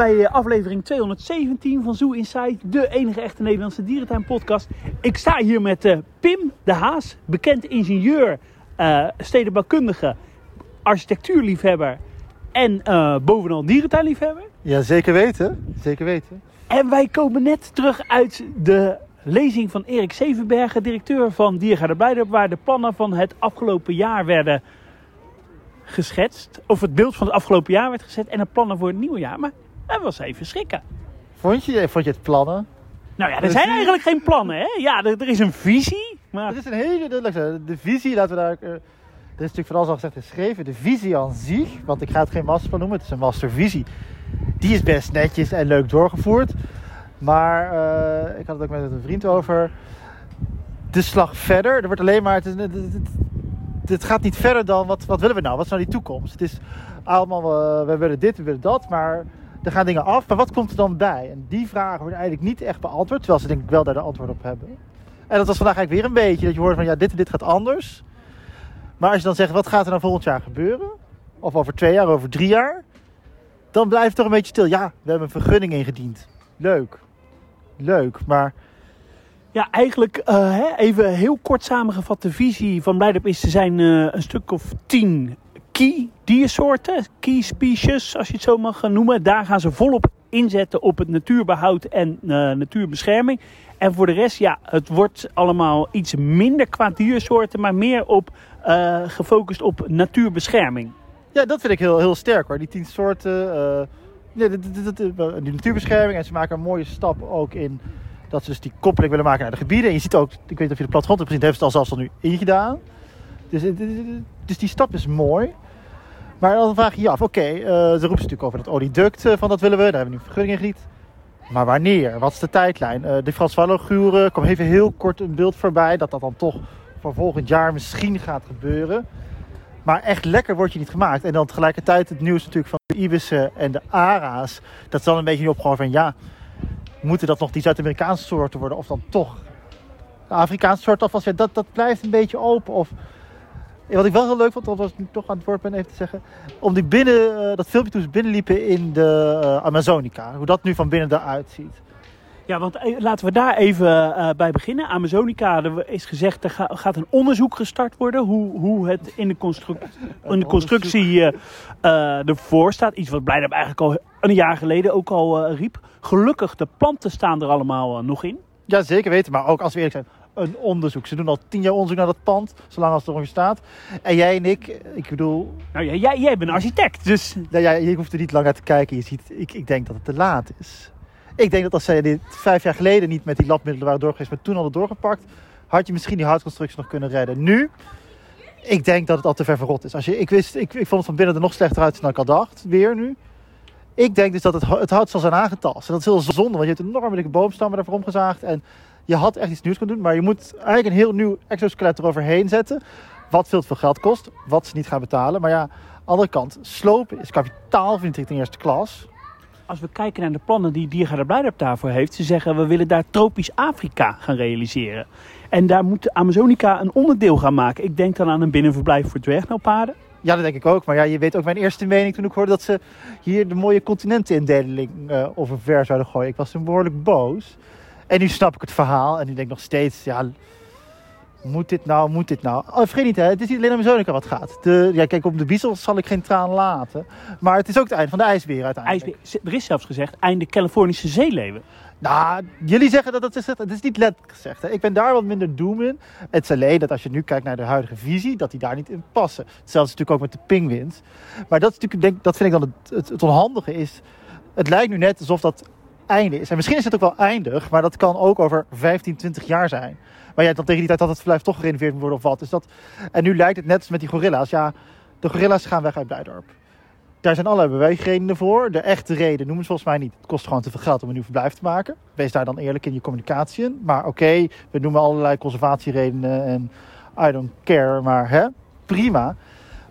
bij eh, aflevering 217 van Zoo Inside, de enige echte Nederlandse dierentuinpodcast. Ik sta hier met eh, Pim de Haas, bekend ingenieur, eh, stedenbouwkundige, architectuurliefhebber en bovenal dierentuinliefhebber. Ja, zeker weten. Zeker weten. En wij komen net terug uit de lezing van Erik Zevenbergen, directeur van Diergaarde Blijdorp, waar de plannen van het afgelopen jaar werden geschetst. Of het beeld van het afgelopen jaar werd gezet en de plannen voor het nieuwe jaar. Maar dat was even schrikken. Vond je, vond je het plannen? Nou ja, er zijn eigenlijk geen plannen, hè? Ja, er, er is een visie, maar... Het is een hele duidelijke De visie, laten we daar... eh, er is natuurlijk van alles al gezegd en geschreven. De visie aan zich, want ik ga het geen masterplan noemen, het is een mastervisie. Die is best netjes en leuk doorgevoerd. Maar eh, ik had het ook met een vriend over. De slag verder. Er wordt alleen maar. Het, is- het, het, het gaat niet verder dan wat, wat willen we nou? Wat is nou die toekomst? Het is allemaal. eh, we willen dit, we willen dat. Maar er gaan dingen af. Maar wat komt er dan bij? En die vragen worden eigenlijk niet echt beantwoord. Terwijl ze denk ik wel daar de antwoord op hebben. En dat was vandaag eigenlijk weer een beetje. Dat je hoort van ja, dit en dit gaat anders. Maar als je dan zegt, wat gaat er nou volgend jaar gebeuren? Of over twee jaar, over drie jaar? Dan blijft het toch een beetje stil. Ja, we hebben een vergunning ingediend. Leuk. Leuk, maar Ja, eigenlijk eh, even heel kort samengevat. De visie van Blijdorp is, er zijn eh, een stuk of tien key diersoorten. Key species, als je het zo mag noemen. Daar gaan ze volop inzetten op het natuurbehoud en eh, natuurbescherming. En voor de rest, ja, het wordt allemaal iets minder qua diersoorten, maar meer op eh, gefocust op natuurbescherming. ja, dat vind ik heel, heel sterk hoor. Die tien soorten, dit- die natuurbescherming. En ze maken een mooie stap ook in dat ze dus die koppeling willen maken naar de gebieden. En je ziet ook, ik weet niet of je de plattegrond hebt gezien, hebben ze het al zelfs al nu ingedaan. Dus, dus die stap is mooi. Maar dan vraag je je af, oké, eh, ze roepen natuurlijk over dat olieduct eh, van dat willen we. Daar hebben we nu vergunning ingediend. Maar wanneer? Wat is de tijdlijn? Eh, de Frans Walloguren kwam even heel kort een beeld voorbij dat dat dan toch voor volgend jaar misschien gaat gebeuren. Maar echt lekker wordt je niet gemaakt. En dan tegelijkertijd het nieuws natuurlijk van de ibissen en de ara's. Dat is dan een beetje niet opgehouden van ja, moeten dat nog die Zuid-Amerikaanse soorten worden of dan toch de Afrikaanse soorten alvast? Ja, dat, dat blijft een beetje open. Of, Ja, wat ik wel heel leuk vond, dat was nu toch aan het woord ben even te zeggen. Om die binnen, eh, dat filmpje toen ze binnenliepen in de eh, Amazonica. Hoe dat nu van binnen eruit ziet. Ja, want eh, laten we daar even bij beginnen. Amazonica, er is gezegd, er ga- gaat een onderzoek gestart worden. Hoe, hoe het in de, construc- in de constructie ervoor staat. Iets wat Blijdorp eigenlijk al een jaar geleden ook al riep. Gelukkig, de planten staan er allemaal nog in. Ja, zeker weten. Maar ook als we eerlijk zijn, een onderzoek. Ze doen al tien jaar onderzoek naar dat pand, zolang als het er ongeveer staat. En jij en ik, ik bedoel, Nou jij, jij bent architect, dus nou ja, je hoeft er niet lang naar te kijken. Je ziet, ik, ik denk dat het te laat is. Ik denk dat als zij dit vijf jaar geleden niet met die labmiddelen waren doorgeweest, maar toen hadden doorgepakt, had je misschien die houtconstructie nog kunnen redden. Nu, ik denk dat het al te ver verrot is. Als je, ik, wist, ik, ik vond het van binnen er nog slechter uit dan ik al dacht, weer nu. Ik denk dus dat het, het hout zal zijn aangetast. En dat is heel zonde, want je hebt enorme dikke boomstammen daarvoor omgezaagd. En je had echt iets nieuws kunnen doen, maar je moet eigenlijk een heel nieuw exoskelet eroverheen zetten. Wat veel te veel geld kost, wat ze niet gaan betalen. Maar ja, andere kant, slopen is kapitaal, vind ik, ten eerste klas. als we kijken naar de plannen die Diergaarde Blijdorp daarvoor heeft. Ze zeggen, we willen daar tropisch Afrika gaan realiseren. En daar moet de Amazonica een onderdeel gaan maken. Ik denk dan aan een binnenverblijf voor dwergnelpaarden. Ja, dat denk ik ook. Maar ja, je weet ook mijn eerste mening toen ik hoorde dat ze hier de mooie continentenindeling eh over ver zouden gooien. Ik was toen behoorlijk boos. En nu snap ik het verhaal. En nu denk ik nog steeds, ja, moet dit nou, moet dit nou? Oh, vergeet niet, hè, het is niet alleen Amazonica wat gaat. De, ja, kijk, op de biesel zal ik geen traan laten. Maar het is ook het einde van de ijsbeer uiteindelijk. IJsbeer- Er is zelfs gezegd, einde Californische zeeleeuwen. Nou, jullie zeggen dat het is, het is niet letterlijk gezegd. Hè. Ik ben daar wat minder doem in. Het is alleen dat als je nu kijkt naar de huidige visie, dat die daar niet in passen. Hetzelfde natuurlijk ook met de pingwins. Maar dat, is natuurlijk, denk, dat vind ik dan het, het, het onhandige is. Het lijkt nu net alsof dat is. En misschien is het ook wel eindig, maar dat kan ook over 15, 20 jaar zijn. Maar ja, dan tegen die tijd dat het verblijf toch gerenoveerd moet worden of wat. Dus dat, en nu lijkt het net als met die gorilla's. Ja, de gorilla's gaan weg uit Blijdorp. Daar zijn allerlei beweegredenen voor. De echte reden noemen ze volgens mij niet. Het kost gewoon te veel geld om een nieuw verblijf te maken. Wees daar dan eerlijk in je communicatie. Maar oké, we noemen allerlei conservatieredenen en I don't care. Maar hè, prima.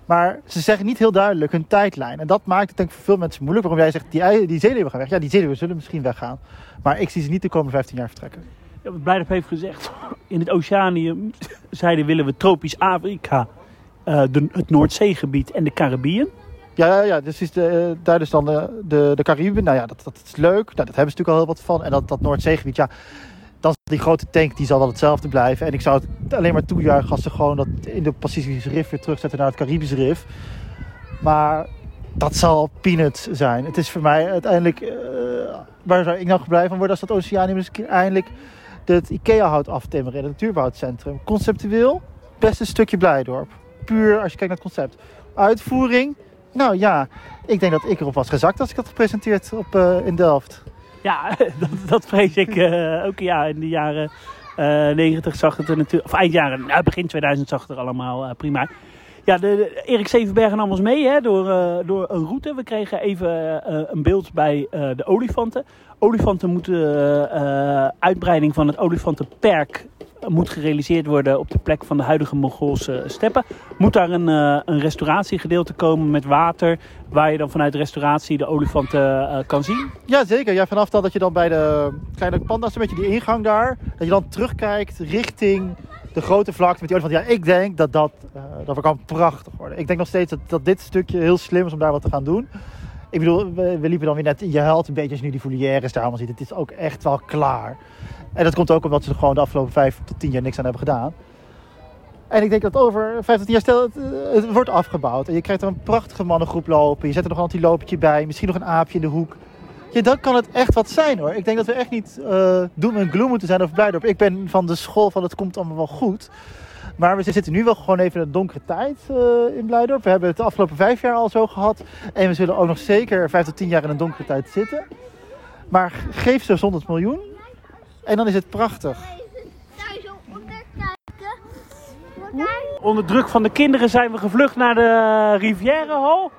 Maar ze zeggen niet heel duidelijk hun tijdlijn. En dat maakt het denk ik voor veel mensen moeilijk. Waarom jij zegt, die, die zeeleeuwen gaan weg. Ja, die zeeleeuwen zullen misschien weggaan. Maar ik zie ze niet de komende 15 jaar vertrekken. Ja, wat Blijdorp heeft gezegd, in het Oceanium zeiden willen we tropisch Afrika, eh, de, het Noordzeegebied en de Caribbean. Ja, ja, ja, dus is de, eh, daar is dan de, de, de Cariben. Nou ja, dat, dat is leuk. Nou, dat hebben ze natuurlijk al heel wat van. En dat, dat Noordzeegebied, ja, dan die grote tank, die zal wel hetzelfde blijven. En ik zou het alleen maar toejuichen als ze gewoon dat in de Pacifische Rif weer terugzetten naar het Caribische Rif. Maar dat zal peanuts zijn. Het is voor mij uiteindelijk, eh, waar zou ik nou blij van worden als dat Oceanium keer eindelijk het IKEA-hout aftimmeren in het natuurbehoudcentrum. Conceptueel, best een stukje Blijdorp. Puur als je kijkt naar het concept. Uitvoering, nou ja, ik denk dat ik erop was gezakt als ik dat gepresenteerd op, eh, in Delft. Ja, dat, dat vrees ik eh, ook. Ja, in de jaren eh 90 zag het er natuurlijk... Of eind jaren, nou, begin 2000 zag het er allemaal eh, prima. Ja, de, Erik Zevenbergen nam ons mee hè, door, door een route. We kregen even een beeld bij de olifanten. Olifanten moeten... uitbreiding van het olifantenperk moet gerealiseerd worden op de plek van de huidige Mongoolse steppen. Moet daar een, eh, een restauratiegedeelte komen met water... waar je dan vanuit de restauratie de olifanten eh, kan zien. Ja, zeker. Ja, vanaf dan dat je dan bij de kleine panda's, een beetje die ingang daar, dat je dan terugkijkt richting de grote vlakte met die olifant. Ja, ik denk dat dat, eh, dat kan prachtig worden. Ik denk nog steeds dat, dat dit stukje heel slim is om daar wat te gaan doen. Ik bedoel, we, liepen dan weer net, je huilt een beetje als je nu die volières daar allemaal ziet. Het is ook echt wel klaar. En dat komt ook omdat ze er gewoon de afgelopen vijf tot tien jaar niks aan hebben gedaan. En ik denk dat over vijf tot tien jaar, stel het, eh, het wordt afgebouwd. En je krijgt er een prachtige mannengroep lopen. Je zet er nog een antiloopje bij. Misschien nog een aapje in de hoek. Ja, dan kan het echt wat zijn hoor. Ik denk dat we echt niet eh doom en gloom moeten zijn over Blijdorp. Ik ben van de school van het komt allemaal wel goed. Maar we zitten nu wel gewoon even in een donkere tijd eh, in Blijdorp. We hebben het de afgelopen vijf jaar al zo gehad. En we zullen ook nog zeker vijf tot tien jaar in een donkere tijd zitten. Maar geef ze 100 miljoen. En dan is het prachtig. Onder druk van de kinderen zijn we gevlucht naar de Rivierenhal.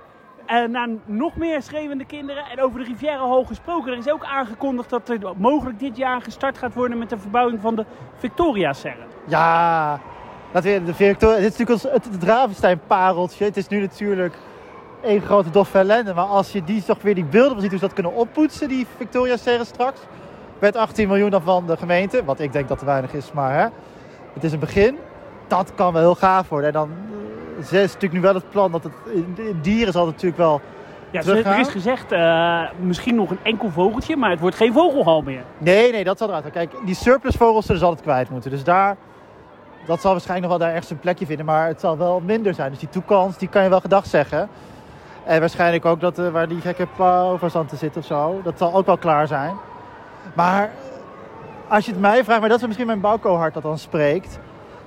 En naar nog meer schreeuwende kinderen. En over de Rivierenhal gesproken. Er is ook aangekondigd dat er mogelijk dit jaar gestart gaat worden met de verbouwing van de Victoria-serre. Ja, laten we de Victoria. Dit is natuurlijk ons, het, het Ravenstein pareltje. Het is nu natuurlijk één grote doffe ellende. Maar als je die toch weer die beelden ziet hoe ze dat kunnen oppoetsen, die Victoria serre straks. Met 18 miljoen dan van de gemeente. Wat ik denk dat te weinig is, maar hè, het is een begin. Dat kan wel heel gaaf worden. En dan eh, is natuurlijk nu wel het plan dat het in dieren zal het natuurlijk wel. Ja, Teruggaan? er is gezegd eh, misschien nog een enkel vogeltje, maar het wordt geen vogelhal meer. Nee, nee, dat zal eruit. Kijk, die surplusvogels zullen ze altijd kwijt moeten. Dus daar, dat zal waarschijnlijk nog wel daar ergens een plekje vinden. Maar het zal wel minder zijn. Dus die toekans, die kan je wel gedag zeggen. En waarschijnlijk ook dat eh, waar die gekke pauwverzanten zitten of zo. Dat zal ook wel klaar zijn. Maar als je het mij vraagt, maar dat is misschien mijn bouwcohart dat dan spreekt.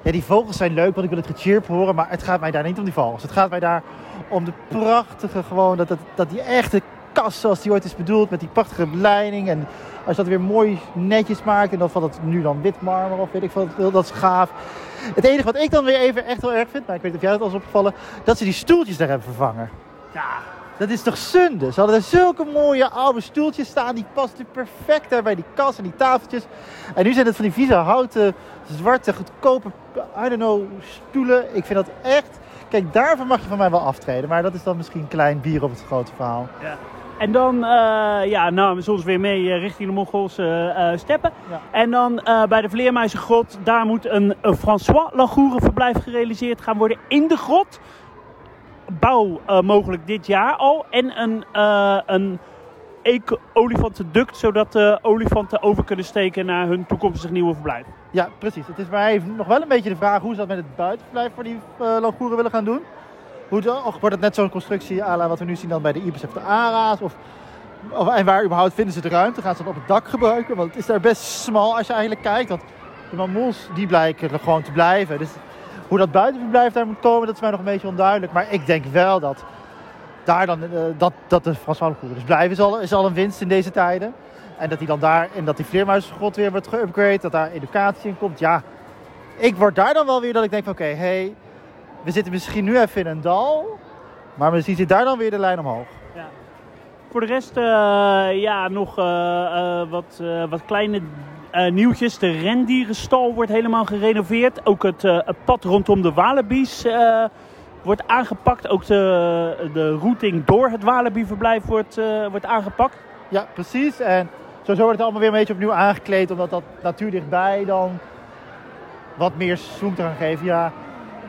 Ja, die vogels zijn leuk, want ik wil het gechirp horen. Maar het gaat mij daar niet om die vogels. Het gaat mij daar om de prachtige, gewoon, dat, dat, dat die echte kast zoals die ooit is bedoeld. Met die prachtige beleiding. En als je dat weer mooi netjes maakt. En dan van het nu dan wit marmer of weet ik veel. Dat is gaaf. Het enige wat ik dan weer even echt heel erg vind. Maar ik weet niet of jij het al is opgevallen. Dat ze die stoeltjes daar hebben vervangen. Ja, Dat is toch zonde? Ze hadden er zulke mooie oude stoeltjes staan. Die pasten perfect daar bij die kast en die tafeltjes. En nu zijn het van die vieze houten, zwarte, goedkope, I don't know, stoelen. Ik vind dat echt... Kijk, daarvan mag je van mij wel aftreden. Maar dat is dan misschien een klein bier op het grote verhaal. Ja. En dan eh, ja, ze ons weer mee eh, richting de Mongoolse eh, steppen. Ja. En dan bij de Vleermuizengrot, daar moet een, een François Lagourenverblijf gerealiseerd gaan worden in de grot. Bouw eh, mogelijk dit jaar al. En een, eh een olifantenduct, zodat de olifanten over kunnen steken naar hun toekomstig nieuwe verblijf. Ja, precies. Het is mij nog wel een beetje de vraag hoe ze dat met het buitenverblijf voor die uh, willen gaan doen. Hoe wordt het net zo'n constructie à wat we nu zien dan bij de Ibis of de ARA's? Of, of, en waar überhaupt vinden ze de ruimte? Gaan ze dat op het dak gebruiken? Want het is daar best smal als je eigenlijk kijkt. Want de mammoes die blijken er gewoon te blijven. Dus hoe dat buitenverblijf daar moet komen, dat is mij nog een beetje onduidelijk. Maar ik denk wel dat daar dan, eh, dat, dat de Frans Langoeren dus blijven is al, is al een winst in deze tijden. En dat die dan daar, en dat die vleermuisgrot weer wordt geüpgrade, dat daar educatie in komt. Ja, ik word daar dan wel weer dat ik denk van oké, hey, we zitten misschien nu even in een dal. Maar misschien zit daar dan weer de lijn omhoog. Ja. Voor de rest, eh, ja, nog eh, wat, wat kleine eh, nieuwtjes. De rendierenstal wordt helemaal gerenoveerd. Ook het, eh, pad rondom de Walibi's eh, wordt aangepakt. Ook de, de routing door het Walibi-verblijf wordt, wordt aangepakt. Ja, precies. En sowieso wordt het allemaal weer een beetje opnieuw aangekleed. Omdat dat natuur dichtbij dan wat meer zoom te gaan geven. Ja,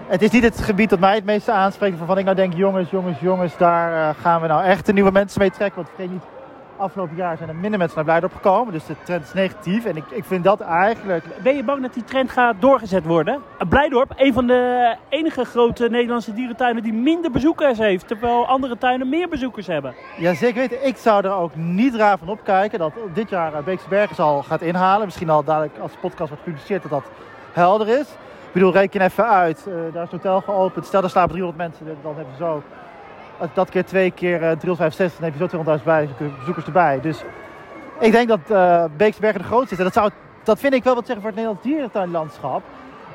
Het is niet het gebied dat mij het meeste aanspreekt. Waarvan ik nou denk, jongens, jongens, jongens, daar gaan we nou echt de nieuwe mensen mee trekken. Want vergeet niet, afgelopen jaar zijn er minder mensen naar Blijdorp gekomen. Dus de trend is negatief. En ik, ik vind dat eigenlijk... Ben je bang dat die trend gaat doorgezet worden? Blijdorp, een van de enige grote Nederlandse dierentuinen die minder bezoekers heeft. Terwijl andere tuinen meer bezoekers hebben. Ja, zeker weten. Ik zou er ook niet raar van opkijken dat dit jaar uh, Beekse Bergen al gaat inhalen. Misschien al dadelijk als de podcast wordt gepubliceerd dat dat helder is. Ik bedoel, reken even uit. Uh, daar is een hotel geopend. Stel, daar slapen 300 mensen. Dan hebben ze zo dat keer twee keer uh, 365, dan heb je zo 200.000 bij, bezoekers erbij. Dus ik denk dat uh, Beeksbergen de grootste is. En dat, zou, dat vind ik wel wat zeggen voor het Nederlands dierentuinlandschap.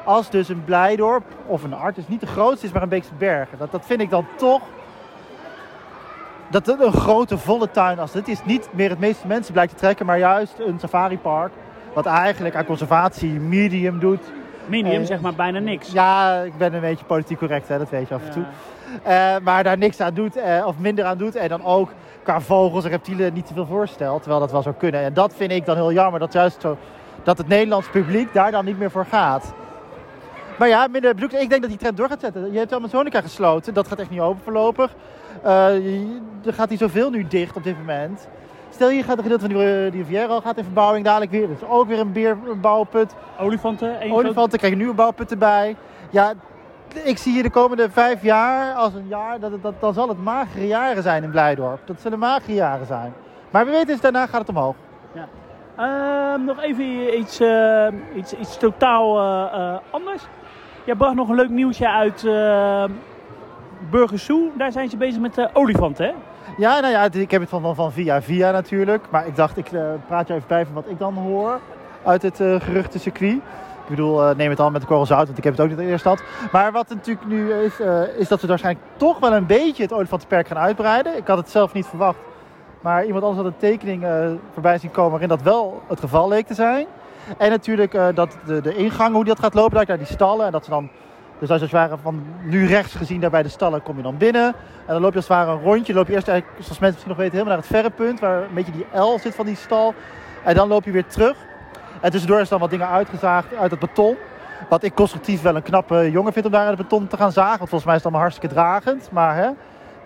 Als dus een Blijdorp of een Artis niet de grootste is, maar een Beekse Bergen. Dat, dat vind ik dan toch... Dat het een grote, volle tuin als dit is niet meer het meeste mensen blijkt te trekken, maar juist een safaripark. Wat eigenlijk aan conservatie medium doet. Medium, uh, zeg maar bijna niks. Ja, ik ben een beetje politiek correct, hè, dat weet je af en toe. Uh, maar daar niks aan doet, uh, of minder aan doet. En dan ook qua vogels en reptielen niet te veel voorstelt. Terwijl dat wel zou kunnen. En dat vind ik dan heel jammer. Dat juist zo, dat het Nederlands publiek daar dan niet meer voor gaat. Maar ja, minder ik denk dat die trend door gaat zetten. Je hebt Amazonica gesloten. Dat gaat echt niet open voorlopig. Uh, er gaat niet zoveel nu dicht op dit moment. Stel je gaat een gedeelte van die, die Riviera al gaat in verbouwing. Dadelijk weer. Dus ook weer een beerbouwput. Olifanten. Olifanten krijgen nu een bouwput erbij. Ja, ik zie hier de komende vijf jaar als een jaar, dat, dat, dan zal het magere jaren zijn in Blijdorp. Dat zullen magere jaren zijn. Maar we weten eens, daarna gaat het omhoog. Ja. Uh, nog even iets, uh, iets, iets totaal uh, anders. Jij bracht nog een leuk nieuwsje uit Burgers Zoo. Daar zijn ze bezig met olifanten, hè? Ja, nou ja, ik heb het van, van via via natuurlijk. Maar ik dacht, ik praat je even bij van wat ik dan hoor uit het geruchte circuit. Ik bedoel, uh, neem het al met de korrel zout, want ik heb het ook niet eerste stad. Maar wat natuurlijk nu is, uh, is dat we waarschijnlijk toch wel een beetje het olifantenperk gaan uitbreiden. Ik had het zelf niet verwacht. Maar iemand anders had een tekening uh, voorbij zien komen waarin dat wel het geval leek te zijn. En natuurlijk dat de, de ingang, hoe dat gaat lopen, naar die stallen. En dat ze dan, dus als je als het ware van nu rechts gezien daar bij de stallen, kom je dan binnen. En dan loop je als het ware een rondje. Dan loop je eerst eigenlijk, zoals mensen misschien nog weten, helemaal naar het verre punt. Waar een beetje die L zit van die stal. En dan loop je weer terug. En tussendoor is dan wat dingen uitgezaagd uit het beton. Wat ik constructief wel een knappe jongen vind om daar uit het beton te gaan zagen. Want volgens mij is het allemaal hartstikke dragend. Maar hè,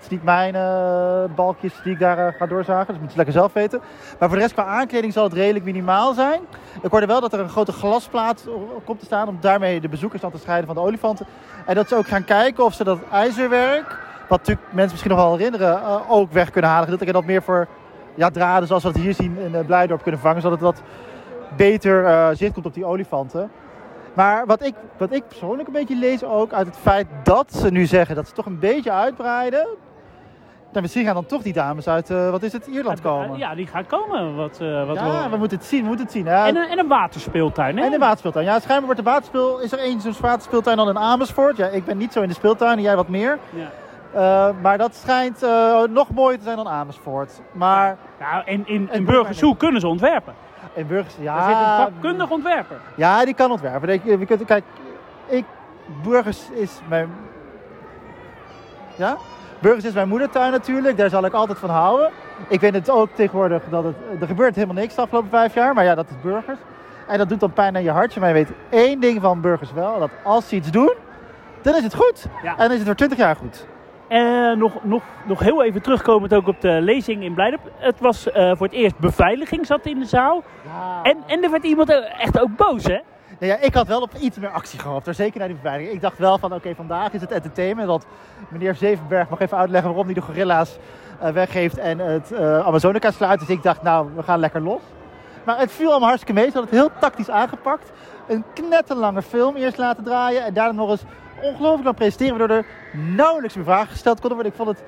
het is niet mijn balkjes die ik daar uh, ga doorzagen. Dus moet je lekker zelf weten. Maar voor de rest qua aankleding zal het redelijk minimaal zijn. Ik hoorde wel dat er een grote glasplaat komt te staan. Om daarmee de bezoekers dan te scheiden van de olifanten. En dat ze ook gaan kijken of ze dat ijzerwerk. Wat natuurlijk mensen misschien nog wel herinneren. Uh, ook weg kunnen halen. Dat ik dat meer voor ja, draden zoals we het hier zien in Blijdorp kunnen vangen. Zodat het wat beter zicht komt op die olifanten. Maar wat ik, wat ik persoonlijk een beetje lees ook uit het feit dat ze nu zeggen dat ze toch een beetje uitbreiden. Nou, misschien gaan dan toch die dames uit, uh, wat is het, Ierland komen. Ja, die gaan komen. Wat, uh, wat ja, we moeten het zien, we moeten het zien. Hè. En, een, en een waterspeeltuin, hè? En een waterspeeltuin. Ja, schijnbaar wordt de waterspeel, is er één zo'n waterspeeltuin dan in Amersfoort. Ja, ik ben niet zo in de speeltuin, jij wat meer. Ja. Uh, maar dat schijnt nog mooier te zijn dan Amersfoort. Maar... Ja, in, in, in Burgers Zoo kunnen ze ontwerpen. In Burgers, ja. Er zit een vakkundig ontwerper. Ja, die kan ontwerpen. We kunnen, kijk, ik, Burgers is mijn... Ja? Burgers is mijn moedertuin natuurlijk. Daar zal ik altijd van houden. Ik weet het ook tegenwoordig dat het... Er gebeurt helemaal niks de afgelopen vijf jaar. Maar ja, dat is Burgers. En dat doet dan pijn aan je hartje. Maar je weet één ding van Burgers wel. Dat als ze iets doen, dan is het goed. Ja. En dan is het voor twintig jaar goed. En nog, nog, nog heel even terugkomend ook op de lezing in Blijdorp. Het was uh, voor het eerst beveiliging zat in de zaal. Ja. En, en er werd iemand echt ook boos, hè? Nou ja, ik had wel op iets meer actie gehoopt, er zeker naar die beveiliging. Ik dacht wel van, oké, vandaag is het entertainment. Dat meneer Zevenberg mag even uitleggen waarom hij de gorilla's uh, weggeeft en het uh, Amazonica sluit. Dus ik dacht, nou, we gaan lekker los. Maar het viel allemaal hartstikke mee. Ze hadden het heel tactisch aangepakt. Een knetterlange film eerst laten draaien en daarna nog eens ongelooflijk aan presenteren, waardoor er nauwelijks meer vragen gesteld konden worden. Ik vond het,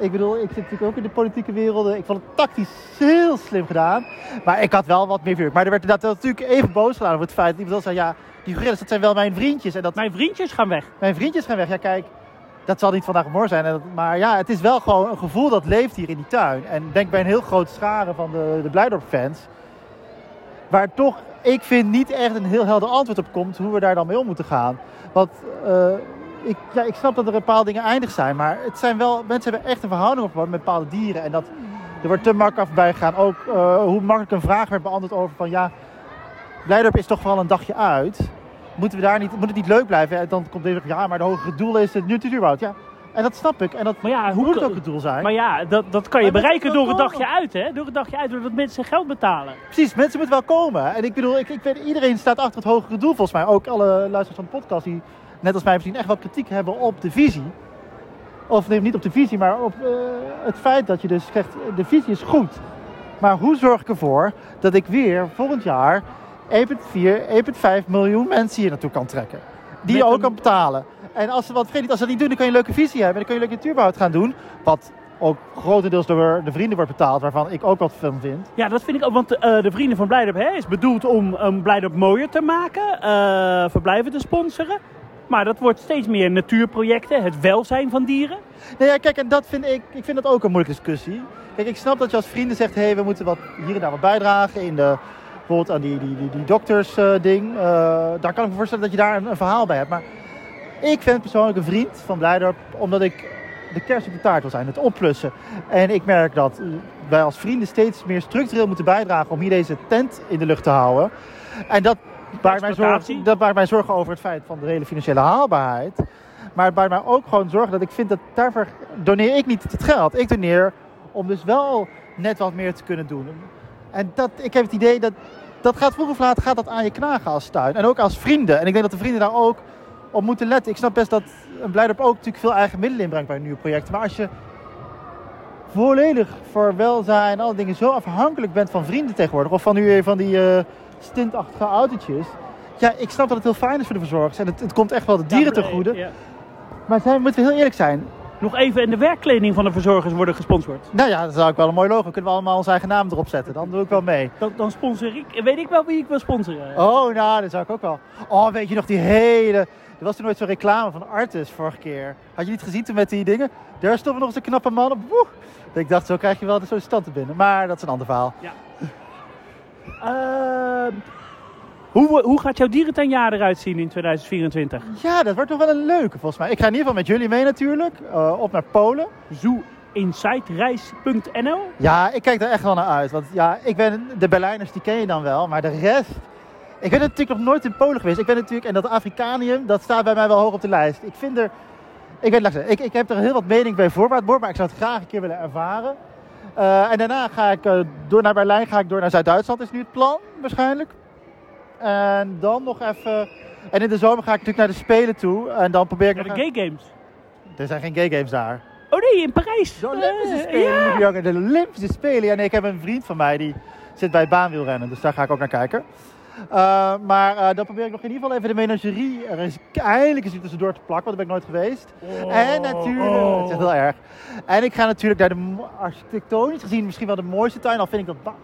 ik bedoel, ik zit natuurlijk ook in de politieke wereld. Ik vond het tactisch heel slim gedaan. Maar ik had wel wat meer vuur. Maar er werd natuurlijk even boos gedaan over het feit dat iemand zei, ja, die gorillas, dat zijn wel mijn vriendjes. En dat, mijn vriendjes gaan weg. Mijn vriendjes gaan weg. Ja, kijk, dat zal niet vandaag morgen zijn. Maar ja, het is wel gewoon een gevoel dat leeft hier in die tuin. En denk bij een heel groot schare van de, de Blijdorp-fans. Waar toch, ik vind, niet echt een heel helder antwoord op komt hoe we daar dan mee om moeten gaan. Want uh, ik, ja, ik snap dat er bepaalde dingen eindig zijn. Maar het zijn wel, mensen hebben echt een verhouding opgebouwd met bepaalde dieren. En dat, er wordt te makkelijk voorbij gegaan. Ook uh, hoe makkelijk een vraag werd beantwoord over van ja, Blijdorp is toch vooral een dagje uit. moeten we daar niet, moet het niet leuk blijven? En dan komt deze ja, maar de hogere doel is het natuurbouw. Ja, en dat snap ik. En dat Maar ja, hoe moet kan- ook het doel zijn. Maar ja, dat, dat kan je Maar bereiken door een dagje uit, hè? Door een dagje uit, doordat mensen geld betalen. Precies, mensen moeten wel komen. En ik bedoel, ik, ik weet, iedereen staat achter het hogere doel volgens mij. Ook alle luisteraars van de podcast die, net als mij misschien, echt wel kritiek hebben op de visie. Of nee, niet op de visie, maar op eh, het feit dat je dus zegt, de visie is goed. Maar hoe zorg ik ervoor dat ik weer volgend jaar 1,4, 1,5 miljoen mensen hier naartoe kan trekken? Die je ook een- kan betalen. En als ze wat vergeet niet, als ze dat niet doen, dan kan je een leuke visie hebben. En dan kun je leuke natuurbehoud gaan doen. Wat ook grotendeels door de vrienden wordt betaald, waarvan ik ook wat van vind. Ja, dat vind ik ook, want eh, de Vrienden van Blijdorp hè, is bedoeld om um, Blijdorp mooier te maken, eh, verblijven te sponsoren. Maar dat wordt steeds meer natuurprojecten, het welzijn van dieren. Nee, ja, kijk, en dat vind ik, ik vind dat ook een moeilijke discussie. Kijk, ik snap dat je als vrienden zegt, hé, hey, we moeten wat hier en daar wat bijdragen in de, bijvoorbeeld aan die, die, die, die dokters-ding. daar kan ik me voorstellen dat je daar een, verhaal bij hebt. Maar ik vind persoonlijk een vriend van Blijdorp, omdat ik de kerst op de taart wil zijn, het opplussen. En ik merk dat eh, wij als vrienden steeds meer structureel moeten bijdragen om hier deze tent in de lucht te houden. En dat baart mij zorgen, dat baart mij zorgen over het feit van de hele financiële haalbaarheid. Maar het baart mij ook gewoon zorgen dat ik vind dat daarvoor doneer ik niet het geld. Ik doneer om dus wel net wat meer te kunnen doen. En dat, ik heb het idee dat dat gaat vroeg of laat gaat dat aan je knagen als tuin. En ook als vrienden. En ik denk dat de vrienden daar ook op moeten letten. Ik snap best dat een Blijdorp ook natuurlijk veel eigen middelen inbrengt bij nieuwe projecten. Maar als je volledig voor welzijn en alle dingen zo afhankelijk bent van vrienden tegenwoordig. Of van, nu, van die eh, stintachtige autootjes. Ja, ik snap dat het heel fijn is voor de verzorgers. En het, het komt echt wel de dieren ten goede. Ja. Maar zijn, moeten we heel eerlijk zijn. Nog even, en de werkkleding van de verzorgers worden gesponsord. Nou ja, dat zou ik wel een mooi logo. Kunnen we allemaal onze eigen naam erop zetten. Dan doe ik wel mee. Dan, dan sponsor ik, weet ik wel wie ik wil sponsoren. Oh, nou, dat zou ik ook wel. Oh, weet je nog die hele... Er was toen nooit zo'n reclame van Artis vorige keer. Had je niet gezien toen met die dingen? Daar stond nog eens een knappe man op. Woe! Ik dacht, zo krijg je wel de sollicitanten binnen. Maar dat is een ander verhaal. Ehm, hoe, hoe gaat jouw dierentuinjaar eruit zien in 2024? Ja, dat wordt nog wel een leuke volgens mij. Ik ga in ieder geval met jullie mee natuurlijk. eh, op naar Polen. Zooinsightreis.nl Ja, ik kijk er echt wel naar uit. Want ja, ik ben, de Berlijners die ken je dan wel. Maar de rest... Ik ben natuurlijk nog nooit in Polen geweest. Ik ben natuurlijk... En dat Afrikanium, dat staat bij mij wel hoog op de lijst. Ik vind er... Ik, weet, ik, ik, heb er heel wat mening bij voorbaat, maar ik zou het graag een keer willen ervaren. Eh, en daarna ga ik eh, door naar Berlijn, ga ik door naar Zuid-Duitsland, is nu het plan waarschijnlijk. En dan nog even... En in de zomer ga ik natuurlijk naar de Spelen toe. En dan probeer ik Naar de gay games. Er zijn geen gay games daar. Oh nee, in Parijs. De Olympische Eh, Spelen, ja. de Olympische Spelen. Ja, nee, ik heb een vriend van mij die zit bij baanwielrennen, dus daar ga ik ook naar kijken. Eh, maar eh, dan probeer ik nog in ieder geval even de menagerie er eens eindelijk eens tussendoor te plakken, want daar ben ik nooit geweest. en natuurlijk, oh. het is heel erg. En ik ga natuurlijk naar de architectonisch gezien misschien wel de mooiste tuin, al vind ik dat...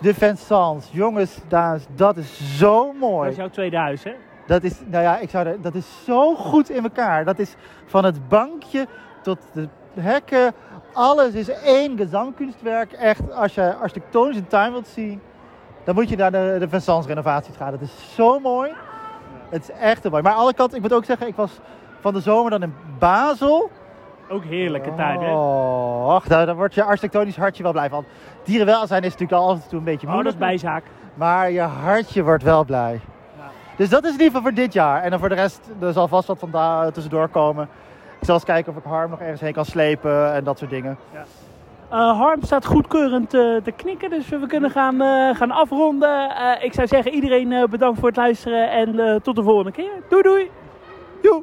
De Vincents, jongens, dames, dat is zo Dat mooi. is jouw tweede huis, hè? Dat is, nou ja, ik zou er, dat is zo goed in elkaar. Dat is van het bankje tot de hekken. Alles is één gezangkunstwerk. Echt, als je architectonisch een tuin wilt zien, dan moet je naar de, de Vincents renovaties gaan. Dat is zo mooi. Het is echt heel mooi. Maar aan de andere kant, ik moet ook zeggen, ik was van de zomer dan in Basel. Ook heerlijke tuin, hè? Oh, ach, daar, daar wordt je architectonisch hartje wel blij van. Dierenwelzijn is natuurlijk al af en toe een beetje Oh, dat moeilijk. is bijzaak. Maar je hartje wordt wel blij. Ja. Dus dat is in ieder geval voor dit jaar. En dan voor de rest, er zal vast wat van daar tussendoor komen. Ik zal eens kijken of ik Harm nog ergens heen kan slepen en dat soort dingen. Eh, Harm staat goedkeurend eh, te knikken, dus we kunnen gaan, eh, gaan afronden. Ik zou zeggen, iedereen bedankt voor het luisteren en tot de volgende keer. Doei doei! Joe!